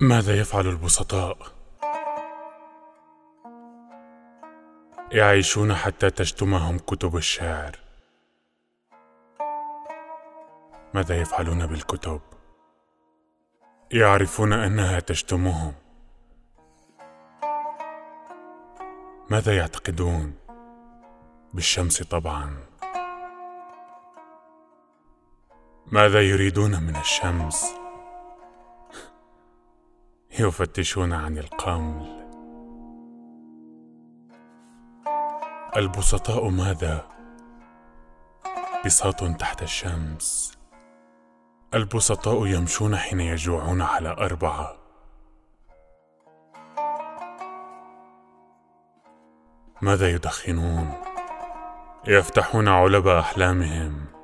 ماذا يفعل البسطاء؟ يعيشون حتى تشتمهم كتب الشعر. ماذا يفعلون بالكتب؟ يعرفون أنها تشتمهم. ماذا يعتقدون؟ بالشمس طبعا. ماذا يريدون من الشمس؟ يفتشون عن القمل. البسطاء ماذا؟ بساط تحت الشمس. البسطاء يمشون حين يجوعون على أربعة. ماذا يدخنون؟ يفتحون علب أحلامهم.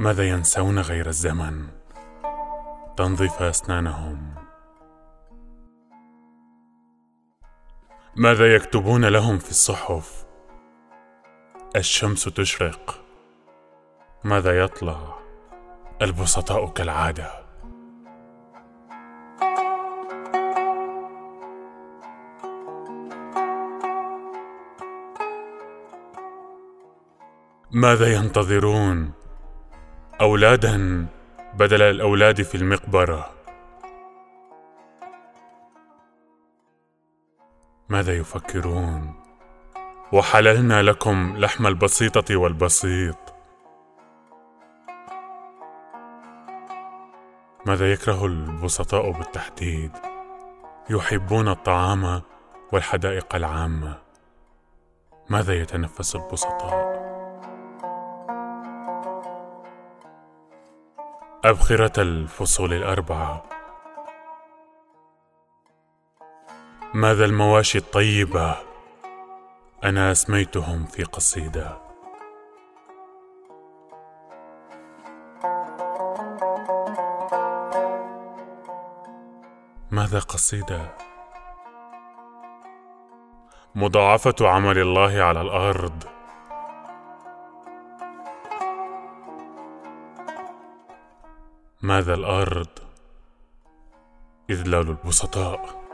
ماذا ينسون غير الزمن؟ تنظف أسنانهم. ماذا يكتبون لهم في الصحف؟ الشمس تشرق. ماذا يطلع؟ البسطاء كالعادة. ماذا ينتظرون؟ أولادا بدل الأولاد في المقبرة. ماذا يفكرون؟ وحللنا لكم لحم البسيطة والبسيط. ماذا يكره البسطاء بالتحديد؟ يحبون الطعام والحدائق العامة. ماذا يتنفس البسطاء؟ أبخرة الفصول الأربعة. ماذا المواشي الطيبة أنا أسميتهم في قصيدة. ماذا قصيدة؟ مضاعفة عمل الله على الأرض. ماذا الأرض إذلال البسطاء؟